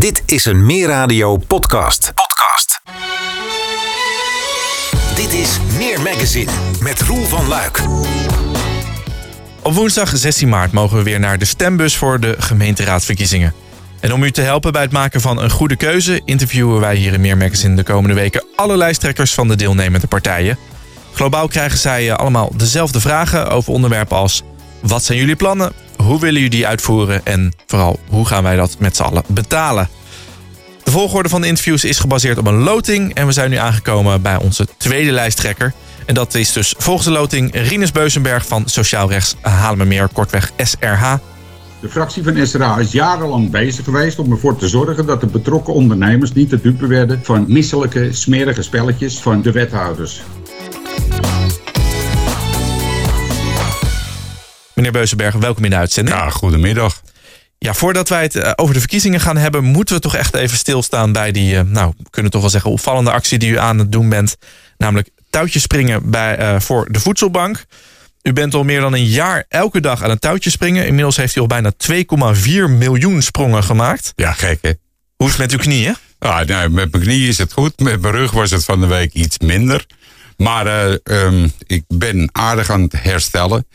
Dit is een Meer Radio podcast. Podcast. Dit is Meer Magazine met Roel van Luik. Op woensdag 16 maart mogen we weer naar de stembus voor de gemeenteraadsverkiezingen. En om u te helpen bij het maken van een goede keuze, interviewen wij hier in Meer Magazine de komende weken alle lijsttrekkers van de deelnemende partijen. Globaal krijgen zij eh, allemaal dezelfde vragen over onderwerpen als: wat zijn jullie plannen? Hoe willen jullie die uitvoeren? En vooral, hoe gaan wij dat met z'n allen betalen? De volgorde van de interviews is gebaseerd op een loting. En we zijn nu aangekomen bij onze tweede lijsttrekker. En dat is dus volgens de loting Rinus Beuzenberg van Sociaal Rechts Meer, kortweg SRH. De fractie van SRA is jarenlang bezig geweest om ervoor te zorgen dat de betrokken ondernemers niet te dupe werden van misselijke, smerige spelletjes van de wethouders. Meneer Beuzenberg, welkom in de uitzending. Ja, goedemiddag. Ja, voordat wij het eh, over de verkiezingen gaan hebben, moeten we toch echt even stilstaan bij die, eh, nou, we kunnen toch wel zeggen, opvallende actie die u aan het doen bent. Namelijk touwtjes springen bij, uh, voor de voedselbank. U bent al meer dan een jaar elke dag aan een touwtje springen. Inmiddels heeft u al bijna 2,4 miljoen sprongen gemaakt. Ja, gek hè? Hoe is het met uw knieën? Ah, nou, met mijn knieën is het goed. Met mijn rug was het van de week iets minder. Maar uh, ik ben aardig aan het herstellen.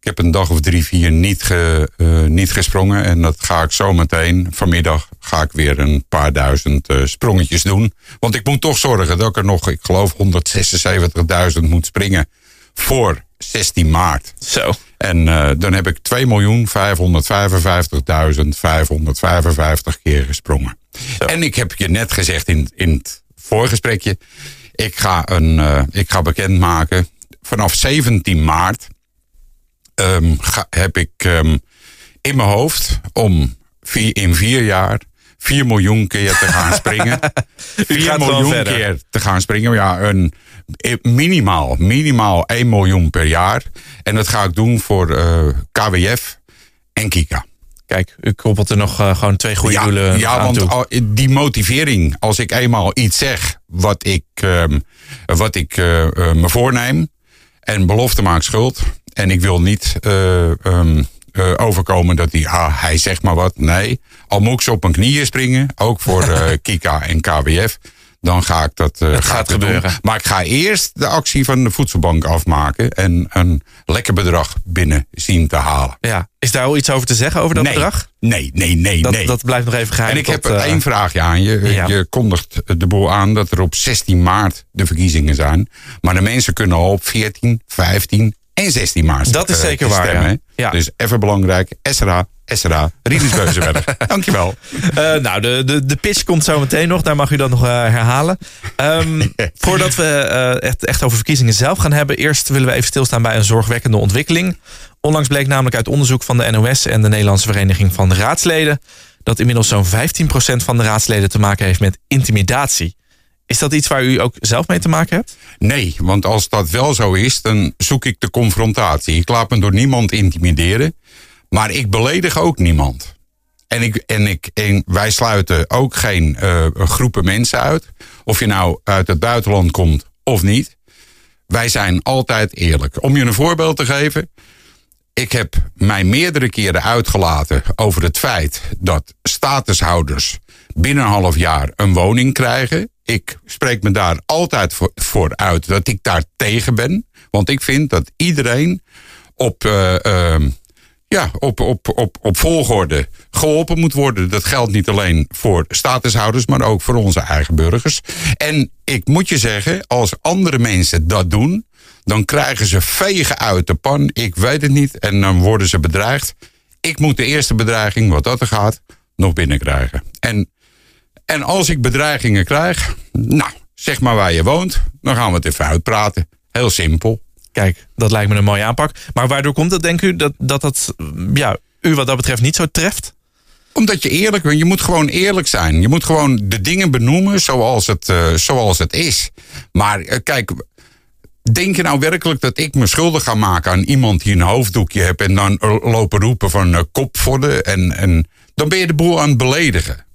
Ik heb een dag of drie, vier niet, ge, uh, niet gesprongen. En dat ga ik zo meteen. Vanmiddag ga ik weer een paar duizend uh, sprongetjes doen. Want ik moet toch zorgen dat ik er nog, ik geloof, 176.000 moet springen. Voor 16 maart. Zo. En uh, dan heb ik 2.555.555 keer gesprongen. Zo. En ik heb je net gezegd in, in het voorgesprekje. Ik ga, een, ik ga bekendmaken. Vanaf 17 maart um, ga, heb ik um, in mijn hoofd om vier, in vier jaar 4 miljoen keer te gaan springen. 4 miljoen keer te gaan springen. Ja, een, minimaal, minimaal 1 miljoen per jaar. En dat ga ik doen voor uh, KWF en Kika. Kijk, u koppelt er nog uh, gewoon twee goede ja, doelen ja, aan want toe. die motivering, als ik eenmaal iets zeg wat ik, um, wat ik uh, me voorneem en belofte maak schuld, en ik wil niet uh, um, uh, overkomen dat hij, ah, hij zegt maar wat. Nee, al moet ik ze op mijn knieën springen, ook voor uh, Kika en KWF. Dan ga ik dat. gaat gebeuren. Doen. Maar ik ga eerst de actie van de voedselbank afmaken. En een lekker bedrag binnen zien te halen. Ja. Is daar al iets over te zeggen over dat nee, bedrag? Nee, nee, nee, dat, nee. Dat blijft nog even geheim. En ik tot, heb één vraagje aan je. Ja. Je kondigt de boel aan dat er op 16 maart de verkiezingen zijn. Maar de mensen kunnen al op 14, 15 en 16 maart Dat is zeker waar, stemmen. ja. ja. Dus even belangrijk. SRA, SRA, Rinus Beuzenberg. Dankjewel. Uh, nou, de, de, de pitch komt zo meteen nog. Daar mag u dan nog uh, herhalen. Um, voordat we uh, echt, echt over verkiezingen zelf gaan hebben. Eerst willen we even stilstaan bij een zorgwekkende ontwikkeling. Onlangs bleek namelijk uit onderzoek van de NOS en de Nederlandse Vereniging van Raadsleden... dat inmiddels zo'n 15% van de raadsleden te maken heeft met intimidatie. Is dat iets waar u ook zelf mee te maken hebt? Nee, want als dat wel zo is, dan zoek ik de confrontatie. Ik laat me door niemand intimideren, maar ik beledig ook niemand. En, ik, en, ik, en wij sluiten ook geen uh, groepen mensen uit. Of je nou uit het buitenland komt of niet. Wij zijn altijd eerlijk. Om je een voorbeeld te geven. Ik heb mij meerdere keren uitgelaten over het feit dat statushouders binnen een half jaar een woning krijgen. Ik spreek me daar altijd voor, uit dat ik daar tegen ben. Want ik vind dat iedereen op, uh, uh, ja, op, op, op, op volgorde geholpen moet worden. Dat geldt niet alleen voor statushouders, maar ook voor onze eigen burgers. En ik moet je zeggen, als andere mensen dat doen, dan krijgen ze vegen uit de pan. Ik weet het niet. En dan worden ze bedreigd. Ik moet de eerste bedreiging, wat dat er gaat, nog binnenkrijgen. En, en als ik bedreigingen krijg, nou, zeg maar waar je woont, dan gaan we het even uitpraten. Heel simpel. Kijk, dat lijkt me een mooie aanpak. Maar waardoor komt dat, denk u, dat dat, dat ja, u wat dat betreft niet zo treft? Omdat je eerlijk bent. Je moet gewoon eerlijk zijn. Je moet gewoon de dingen benoemen zoals het, uh, zoals het is. Maar uh, kijk, denk je nou werkelijk dat ik me schuldig ga maken aan iemand die een hoofddoekje heeft en dan lopen roepen van uh, en, en dan ben je de boel aan het beledigen.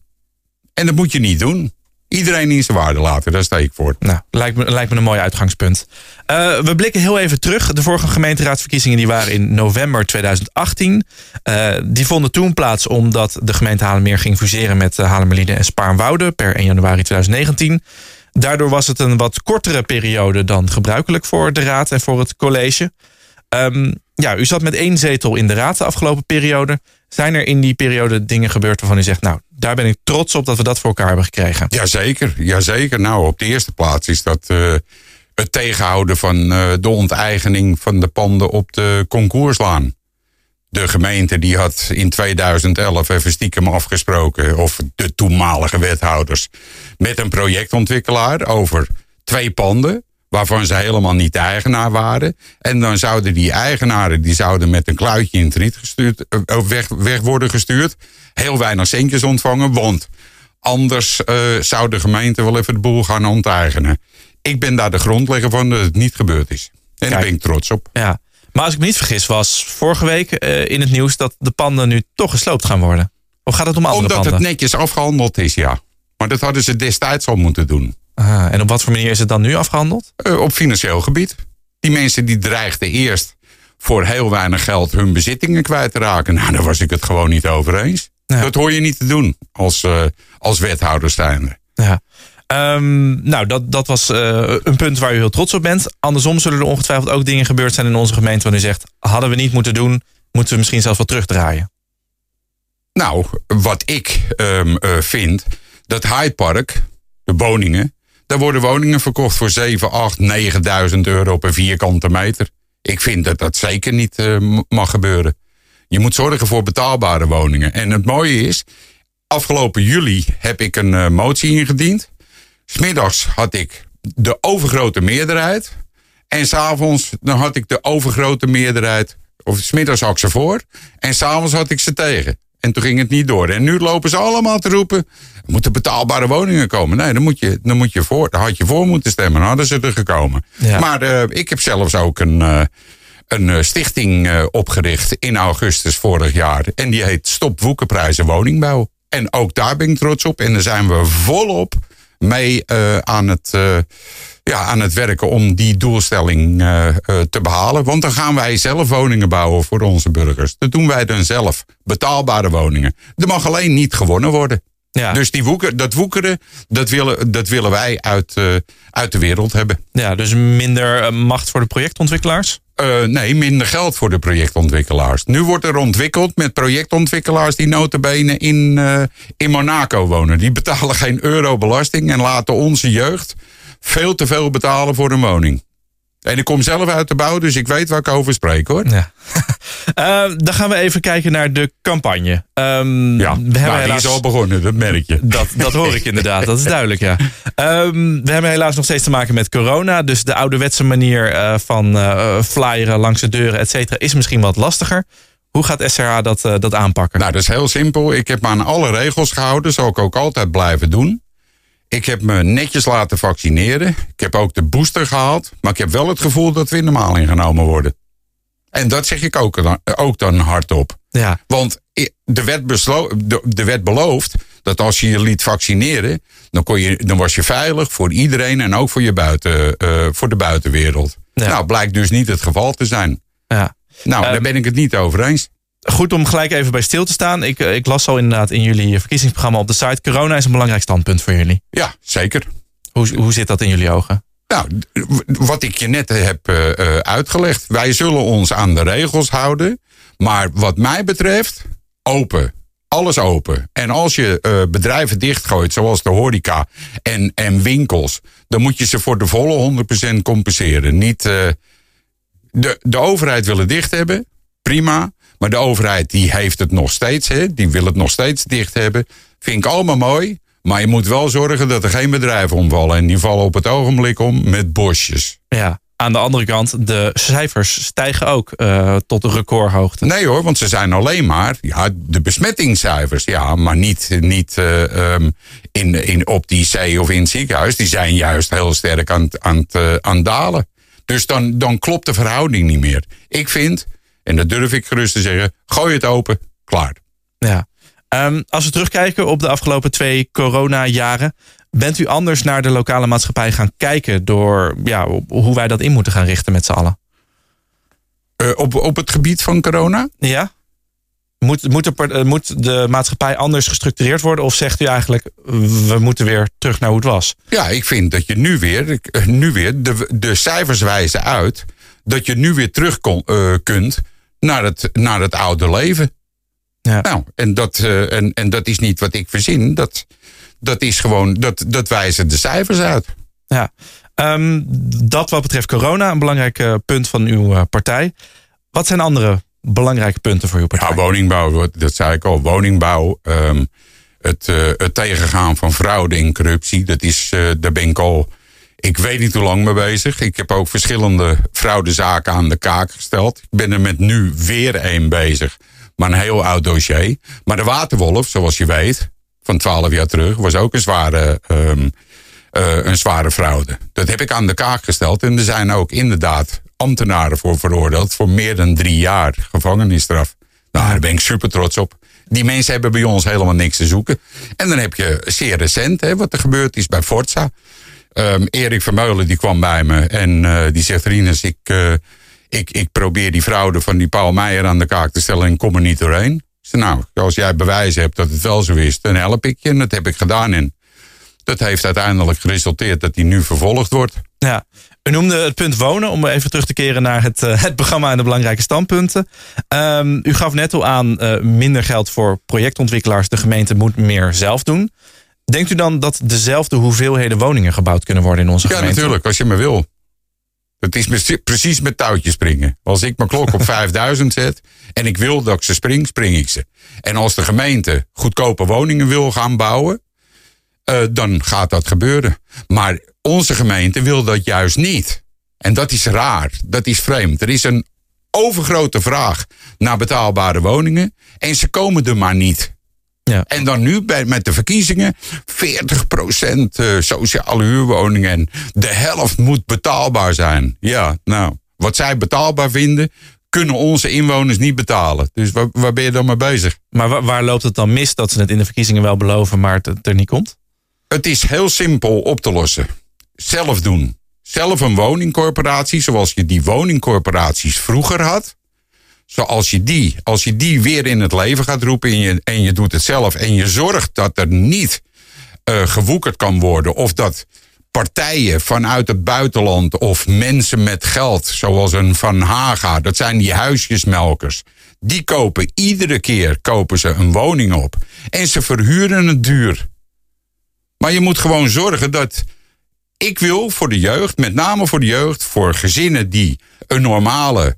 En dat moet je niet doen. Iedereen in zijn waarde laten, daar sta ik voor. Nou, lijkt me, lijkt me een mooi uitgangspunt. Uh, we blikken heel even terug. De vorige gemeenteraadsverkiezingen die waren in november 2018. Uh, die vonden toen plaats omdat de gemeente Haarlemmeer ging fuseren met uh, en Spaarnwoude per 1 januari 2019. Daardoor was het een wat kortere periode dan gebruikelijk voor de raad en voor het college. Um, ja, u zat met één zetel in de raad de afgelopen periode. Zijn er in die periode dingen gebeurd waarvan u zegt... nou, daar ben ik trots op dat we dat voor elkaar hebben gekregen? Jazeker, jazeker. Nou, op de eerste plaats is dat uh, het tegenhouden van uh, de onteigening van de panden op de concourslaan. De gemeente die had in 2011 even stiekem afgesproken... of de toenmalige wethouders met een projectontwikkelaar over twee panden waarvan ze helemaal niet de eigenaar waren. En dan zouden die eigenaren die zouden met een kluitje in het riet gestuurd, uh, weg, weg worden gestuurd. Heel weinig centjes ontvangen, want anders uh, zou de gemeente wel even de boel gaan onteigenen. Ik ben daar de grondlegger van dat het niet gebeurd is. En daar ben ik trots op. Ja. Maar als ik me niet vergis, was vorige week uh, in het nieuws dat de panden nu toch gesloopt gaan worden. Of gaat het om andere Omdat panden? het netjes afgehandeld is, ja. Maar dat hadden ze destijds al moeten doen. Aha, en op wat voor manier is het dan nu afgehandeld? Uh, op financieel gebied. Die mensen die dreigden eerst voor heel weinig geld hun bezittingen kwijt te raken. Nou, daar was ik het gewoon niet over eens. Ja. Dat hoor je niet te doen als, uh, als wethouder zijnde. Ja. Um, nou, dat, dat was uh, een punt waar u heel trots op bent. Andersom zullen er ongetwijfeld ook dingen gebeurd zijn in onze gemeente... waar u zegt, hadden we niet moeten doen, moeten we misschien zelfs wel terugdraaien. Nou, wat ik um, vind, dat Hyde Park, de woningen... Daar worden woningen verkocht voor 7, 8, 9.000 euro per vierkante meter. Ik vind dat dat zeker niet uh, mag gebeuren. Je moet zorgen voor betaalbare woningen. En het mooie is, afgelopen juli heb ik een uh, motie ingediend. Smiddags had ik de overgrote meerderheid. En s'avonds had ik de overgrote meerderheid. Of smiddags had ik ze voor. En s'avonds had ik ze tegen. En toen ging het niet door. En nu lopen ze allemaal te roepen. Er moeten betaalbare woningen komen. Nee, dan, moet je, dan, moet je voor, dan had je voor moeten stemmen. Dan hadden ze er gekomen. Ja. Maar uh, ik heb zelfs ook een, uh, een stichting uh, opgericht in augustus vorig jaar. En die heet Stop Woekenprijzen Woningbouw. En ook daar ben ik trots op. En daar zijn we volop mee aan het ja, aan het werken om die doelstelling uh, uh, te behalen. Want dan gaan wij zelf woningen bouwen voor onze burgers. Dat doen wij dan zelf. Betaalbare woningen. Er mag alleen niet gewonnen worden. Ja. Dus die woeker, dat woekeren, dat willen, dat willen wij uit, uit de wereld hebben. Ja, dus minder macht voor de projectontwikkelaars? Nee, minder geld voor de projectontwikkelaars. Nu wordt er ontwikkeld met projectontwikkelaars die notabene in, in Monaco wonen. Die betalen geen euro belasting en laten onze jeugd veel te veel betalen voor een woning. En ik kom zelf uit de bouw, dus ik weet waar ik over spreek hoor. Ja. Uh, dan gaan we even kijken naar de campagne. Um, ja, we hebben nou, helaas... die is al begonnen, dat merk je. Dat, dat hoor ik inderdaad, dat is duidelijk ja. Um, we hebben helaas nog steeds te maken met corona. Dus de ouderwetse manier uh, van uh, flyeren langs de deuren, et cetera, is misschien wat lastiger. Hoe gaat SRH dat, dat aanpakken? Nou, dat is heel simpel. Ik heb me aan alle regels gehouden, zal ik ook altijd blijven doen. Ik heb me netjes laten vaccineren. Ik heb ook de booster gehaald. Maar ik heb wel het gevoel dat we in de maling genomen worden. En dat zeg ik ook dan, ook dan hardop. Ja. Want de wet, beslo, de, de wet belooft dat als je je liet vaccineren, dan, kon je, dan was je veilig voor iedereen en ook voor, je buiten, uh, voor de buitenwereld. Ja. Nou, blijkt dus niet het geval te zijn. Ja. Nou, um, daar ben ik het niet over eens. Goed om gelijk even bij stil te staan. Ik, ik las al inderdaad in jullie verkiezingsprogramma op de site. Corona is een belangrijk standpunt voor jullie. Ja, zeker. Hoe, hoe zit dat in jullie ogen? Nou, wat ik je net heb uh, uitgelegd. Wij zullen ons aan de regels houden. Maar wat mij betreft, open. Alles open. En als je bedrijven dichtgooit, zoals de horeca en, en winkels, dan moet je ze voor de volle 100% compenseren. Niet, de, de overheid willen dicht hebben, prima. Maar de overheid die heeft het nog steeds, hè? die wil het nog steeds dicht hebben. Vind ik allemaal mooi. Maar je moet wel zorgen dat er geen bedrijven omvallen. En die vallen op het ogenblik om met bosjes. Ja, aan de andere kant, de cijfers stijgen ook uh, tot een recordhoogte. Nee hoor, want ze zijn alleen maar ja, de besmettingscijfers. Ja, maar niet, niet uh, um, in, in, op die C of in het ziekenhuis. Die zijn juist heel sterk aan, aan, uh, aan het dalen. Dus dan, dan klopt de verhouding niet meer. Ik vind, en dat durf ik gerust te zeggen, gooi het open, klaar. Ja. Um, als we terugkijken op de afgelopen twee corona-jaren, Bent u anders naar de lokale maatschappij gaan kijken door ja, hoe wij dat in moeten gaan richten met z'n allen? Uh, op, op het gebied van corona? Ja. Moet, moet, de, eh, moet de maatschappij anders gestructureerd worden? Of zegt u eigenlijk, we moeten weer terug naar hoe het was? Ja, ik vind dat je nu weer, nu weer de, de cijfers wijzen uit... dat je nu weer terug kon, uh, kunt naar het, naar het oude leven. Ja. Nou, en dat, uh, en, en dat is niet wat ik verzin. Dat, dat is gewoon, dat, dat wijzen de cijfers uit. Ja, um, dat wat betreft corona, een belangrijk uh, punt van uw uh, partij. Wat zijn andere belangrijke punten voor uw partij? Ja, woningbouw, dat zei ik al. Woningbouw, um, het, het tegengaan van fraude en corruptie, dat is, daar ben ik al, ik weet niet hoe lang mee bezig. Ik heb ook verschillende fraudezaken aan de kaak gesteld. Ik ben er met nu weer één bezig, maar een heel oud dossier. Maar de Waterwolf, zoals je weet, van twaalf jaar terug, was ook een zware, um, uh, een zware fraude. Dat heb ik aan de kaak gesteld. En er zijn ook inderdaad ambtenaren voor veroordeeld voor meer dan drie jaar gevangenisstraf. Nou, daar ben ik super trots op. Die mensen hebben bij ons helemaal niks te zoeken. En dan heb je zeer recent, hè, wat er gebeurd is bij Forza. Um, Erik Vermeulen die kwam bij me en uh, die zegt: Rinus, ik, uh, ik, ik probeer die fraude van die Paul Meijer aan de kaak te stellen en kom er niet doorheen nou, als jij bewijzen hebt dat het wel zo is, dan help ik je. En dat heb ik gedaan. En dat heeft uiteindelijk geresulteerd dat hij nu vervolgd wordt. Ja, u noemde het punt wonen, om even terug te keren naar het, uh, het programma en de belangrijke standpunten. Um, u gaf net al aan uh, minder geld voor projectontwikkelaars. De gemeente moet meer zelf doen. Denkt u dan dat dezelfde hoeveelheden woningen gebouwd kunnen worden in onze gemeente? Ja, natuurlijk, als je maar wil. Het is precies met touwtjes springen. Als ik mijn klok op 5000 zet en ik wil dat ik ze spring, spring ik ze. En als de gemeente goedkope woningen wil gaan bouwen, uh, dan gaat dat gebeuren. Maar onze gemeente wil dat juist niet. En dat is raar, dat is vreemd. Er is een overgrote vraag naar betaalbare woningen en ze komen er maar niet. Ja. En dan nu bij, met de verkiezingen 40% uh, sociale huurwoningen en de helft moet betaalbaar zijn. Ja, nou, wat zij betaalbaar vinden, kunnen onze inwoners niet betalen. Dus waar, waar ben je dan mee bezig? Maar waar, waar, loopt het dan mis dat ze het in de verkiezingen wel beloven, maar het er niet komt? Het is heel simpel op te lossen. Zelf doen. Zelf een woningcorporatie, zoals je die woningcorporaties vroeger had. Zoals je die, als je die weer in het leven gaat roepen en je, en je doet het zelf en je zorgt dat er niet uh, gewoekerd kan worden of dat partijen vanuit het buitenland of mensen met geld, zoals een Van Haga, dat zijn die huisjesmelkers, die kopen iedere keer kopen ze een woning op en ze verhuren het duur. Maar je moet gewoon zorgen dat ik wil voor de jeugd, met name voor de jeugd, voor gezinnen die een normale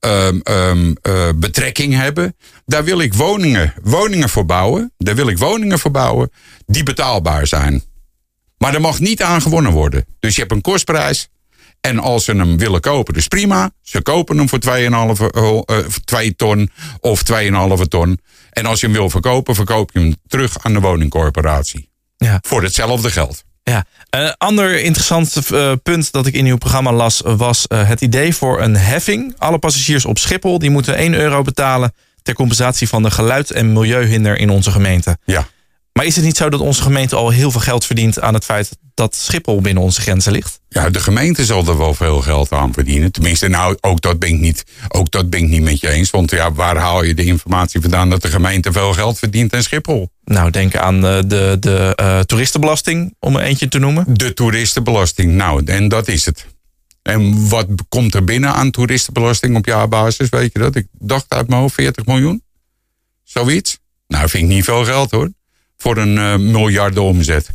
um, um, uh, betrekking hebben. Daar wil ik woningen, woningen voor bouwen. Daar wil ik woningen voor bouwen die betaalbaar zijn. Maar er mag niet aan gewonnen worden. Dus je hebt een kostprijs. En als ze hem willen kopen, dus prima. Ze kopen hem voor 2,5 uh, 2 ton of 2,5 ton. En als je hem wil verkopen, verkoop je hem terug aan de woningcorporatie. Ja. Voor hetzelfde geld. Ja, een ander interessant uh, punt dat ik in uw programma las was uh, het idee voor een heffing. Alle passagiers op Schiphol die moeten 1 euro betalen ter compensatie van de geluid- en milieuhinder in onze gemeente. Ja. Maar is het niet zo dat onze gemeente al heel veel geld verdient aan het feit dat Schiphol binnen onze grenzen ligt? Ja, de gemeente zal er wel veel geld aan verdienen. Tenminste, nou, ook dat ben ik niet, ook dat ben ik niet met je eens. Want ja, waar haal je de informatie vandaan dat de gemeente veel geld verdient aan Schiphol? Nou, denk aan de, de, de uh, toeristenbelasting, om er eentje te noemen. De toeristenbelasting, nou, en dat is het. En wat komt er binnen aan toeristenbelasting op jaarbasis, weet je dat? Ik dacht uit mijn hoofd 40 miljoen. Zoiets. Nou, vind ik niet veel geld hoor voor een uh, miljarden omzet.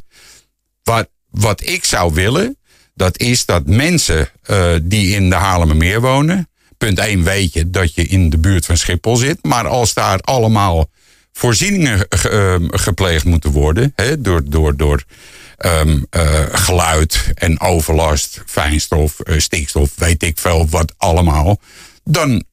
Wat, wat ik zou willen, dat is dat mensen uh, die in de Haarlemmermeer wonen... punt 1 weet je dat je in de buurt van Schiphol zit... maar als daar allemaal voorzieningen uh, gepleegd moeten worden... Door, door, door um, geluid en overlast, fijnstof, stikstof, weet ik veel wat allemaal... dan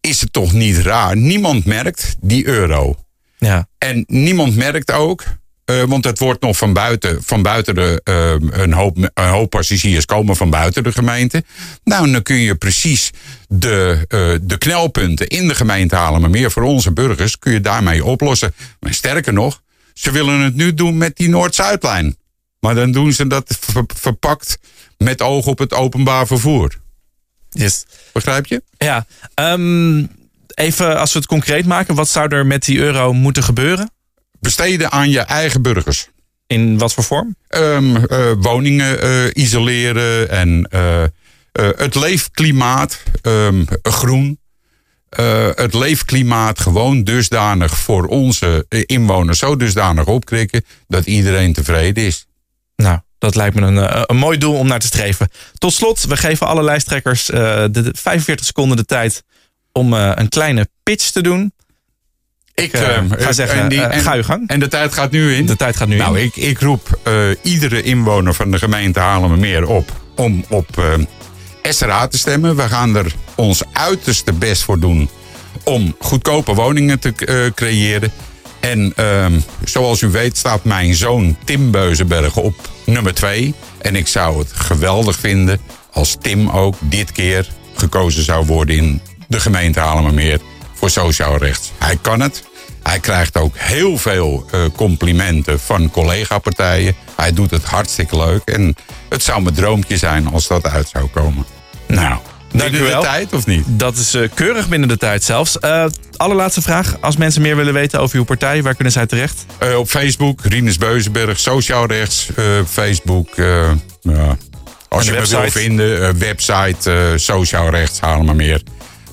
is het toch niet raar. Niemand merkt die euro. Ja. En niemand merkt ook, uh, want het wordt nog van buiten, van buiten de, uh, een, hoop, een hoop passagiers komen van buiten de gemeente. Nou, dan kun je precies de, uh, de knelpunten in de gemeente halen, maar meer voor onze burgers kun je daarmee oplossen. Maar sterker nog, ze willen het nu doen met die Noord-Zuidlijn. Maar dan doen ze dat ver- verpakt met oog op het openbaar vervoer. Yes. Begrijp je? Ja, ehm, even als we het concreet maken. Wat zou er met die euro moeten gebeuren? Besteden aan je eigen burgers. In wat voor vorm? Ehm, eh, woningen eh, isoleren en eh, het leefklimaat ehm, groen. Het leefklimaat gewoon dusdanig voor onze inwoners zo dusdanig opkrikken dat iedereen tevreden is. Nou, dat lijkt me een, een mooi doel om naar te streven. Tot slot, we geven alle lijsttrekkers de 45 seconden de tijd om eh, een kleine pitch te doen. Ik eh, ehm, ga zeggen, en die- eh, ga gang. En de tijd gaat nu in. De tijd gaat nu Nou, in. ik, ik roep eh, iedere inwoner van de gemeente Haarlemmermeer op om op eh, SRA te stemmen. We gaan er ons uiterste best voor doen om goedkope woningen te eh, creëren. En ehm, zoals u weet staat mijn zoon Tim Beuzenberg op nummer 2. En ik zou het geweldig vinden als Tim ook dit keer gekozen zou worden in de gemeente Haarlemmermeer voor sociaal rechts. Hij kan het. Hij krijgt ook heel veel eh, complimenten van collega-partijen. Hij doet het hartstikke leuk. En het zou mijn droompje zijn als dat uit zou komen. Nou, Dank u binnen wel. de tijd of niet? Dat is eh, keurig binnen de tijd zelfs. Eh allerlaatste vraag. Als mensen meer willen weten over uw partij, waar kunnen zij terecht? Op Facebook, Rinus Beuzenberg, sociaal rechts, Facebook. ja. Als je me wil vinden, website, sociaal rechts, haal maar meer.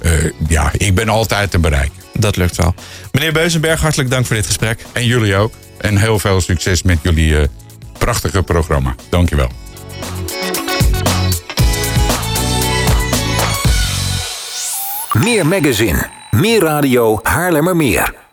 Eh, ja, ik ben altijd te bereiken. Dat lukt wel. Meneer Beuzenberg, hartelijk dank voor dit gesprek. En jullie ook. En heel veel succes met jullie eh, prachtige programma. Dankjewel. Meer magazine, meer radio Haarlemmermeer.